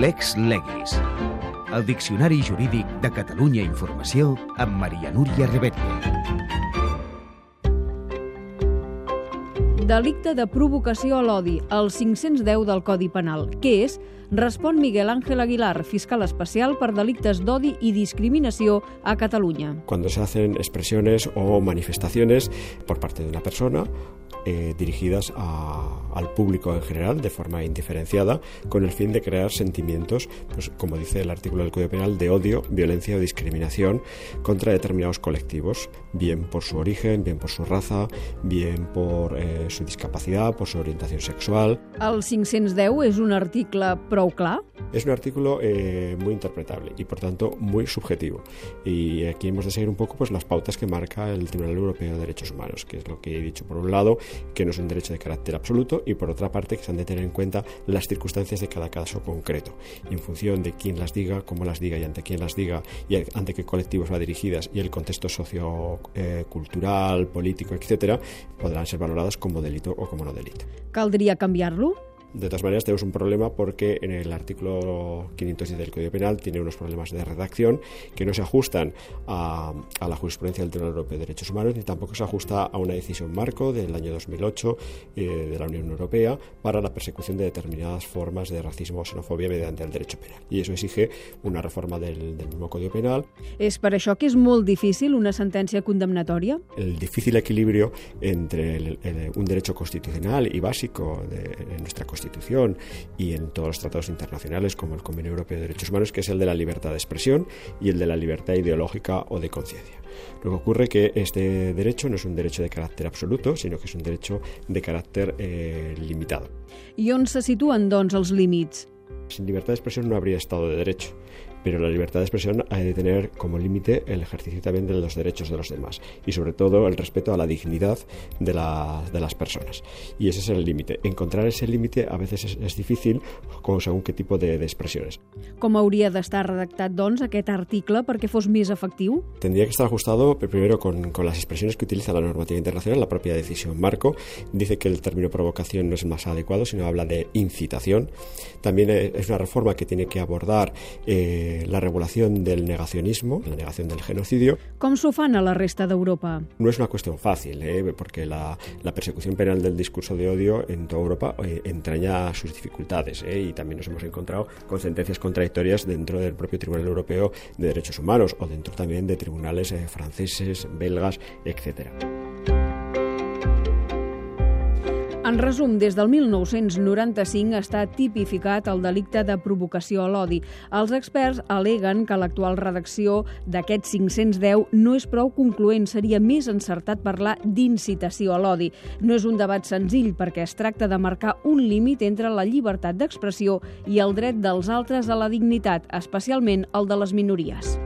Lex Legis, el Diccionari Jurídic de Catalunya Informació amb Maria Núria Rebetlla. Delicte de provocació a l'odi, el 510 del Codi Penal. Què és? Respon Miguel Ángel Aguilar, fiscal especial per delictes d'odi i discriminació a Catalunya. Cuando se hacen expresiones o manifestaciones por parte de una persona eh, dirigidas a, al público en general de forma indiferenciada con el fin de crear sentimientos, pues, como dice el artículo del Código Penal, de odio, violencia o discriminación contra determinados colectivos, bien por su origen, bien por su raza, bien por eh, su discapacidad, por su orientación sexual. El 510 és un article prou clar? Es un artículo eh, muy interpretable y por tanto muy subjetivo. Y aquí hemos de seguir un poco pues, las pautas que marca el Tribunal Europeo de Derechos Humanos, que es lo que he dicho por un lado, que no es un derecho de carácter absoluto y por otra parte que se han de tener en cuenta las circunstancias de cada caso concreto. En función de quién las diga, cómo las diga y ante quién las diga y ante qué colectivos va dirigidas y el contexto sociocultural, político, etcétera, podrán ser valoradas como delito o como no delito. Caldria canviar-lo? De todas maneras, tenemos un problema porque en el artículo 510 del Código Penal tiene unos problemas de redacción que no se ajustan a, a, la jurisprudencia del Tribunal Europeo de Derechos Humanos ni tampoco se ajusta a una decisión marco del año 2008 eh, de la Unión Europea para la persecución de determinadas formas de racismo o xenofobia mediante el derecho penal. Y eso exige una reforma del, del mismo Código Penal. És per això que és molt difícil una sentència condemnatòria? El difícil equilibrio entre el, el, un derecho constitucional y básico de, de nuestra Constitución Constitución y en todos los tratados internacionales como el Convenio Europeo de Derechos Humanos, que es el de la libertad de expresión y el de la libertad ideológica o de conciencia. Lo que ocurre que este derecho no es un derecho de carácter absoluto, sino que es un derecho de carácter eh, limitado. I on se situen, doncs, els límits? Sin libertad de expresión no habría Estado de Derecho pero la libertad de expresión ha de tener como límite el ejercicio también de los derechos de los demás y sobre todo el respeto a la dignidad de, la, de las personas. Y ese es el límite. Encontrar ese límite a veces es, es difícil con según qué tipo de, de. Com hauria d'estar redactat, doncs, aquest article perquè fos més efectiu? Tendría que estar ajustado primero con, con las expresiones que utiliza la normativa internacional, la propia decisión marco. Dice que el término provocación no es más adecuado, sino habla de incitación. También es una reforma que tiene que abordar eh, la regulación del negacionismo, la negación del genocidio. Com s'ho fan a la resta d'Europa? No es una cuestión fácil, ¿eh? porque la, la, persecución penal del discurso de odio en toda Europa eh, entraña sus dificultades ¿eh? y también nos hemos encontrado con sentencias contradictorias dentro del propio Tribunal Europeo de Derechos Humanos o dentro también de tribunales eh, franceses, belgas, etcétera. En resum, des del 1995 està tipificat el delicte de provocació a l'odi. Els experts aleguen que l'actual redacció d'aquest 510 no és prou concloent, seria més encertat parlar d'incitació a l'odi. No és un debat senzill perquè es tracta de marcar un límit entre la llibertat d'expressió i el dret dels altres a la dignitat, especialment el de les minories.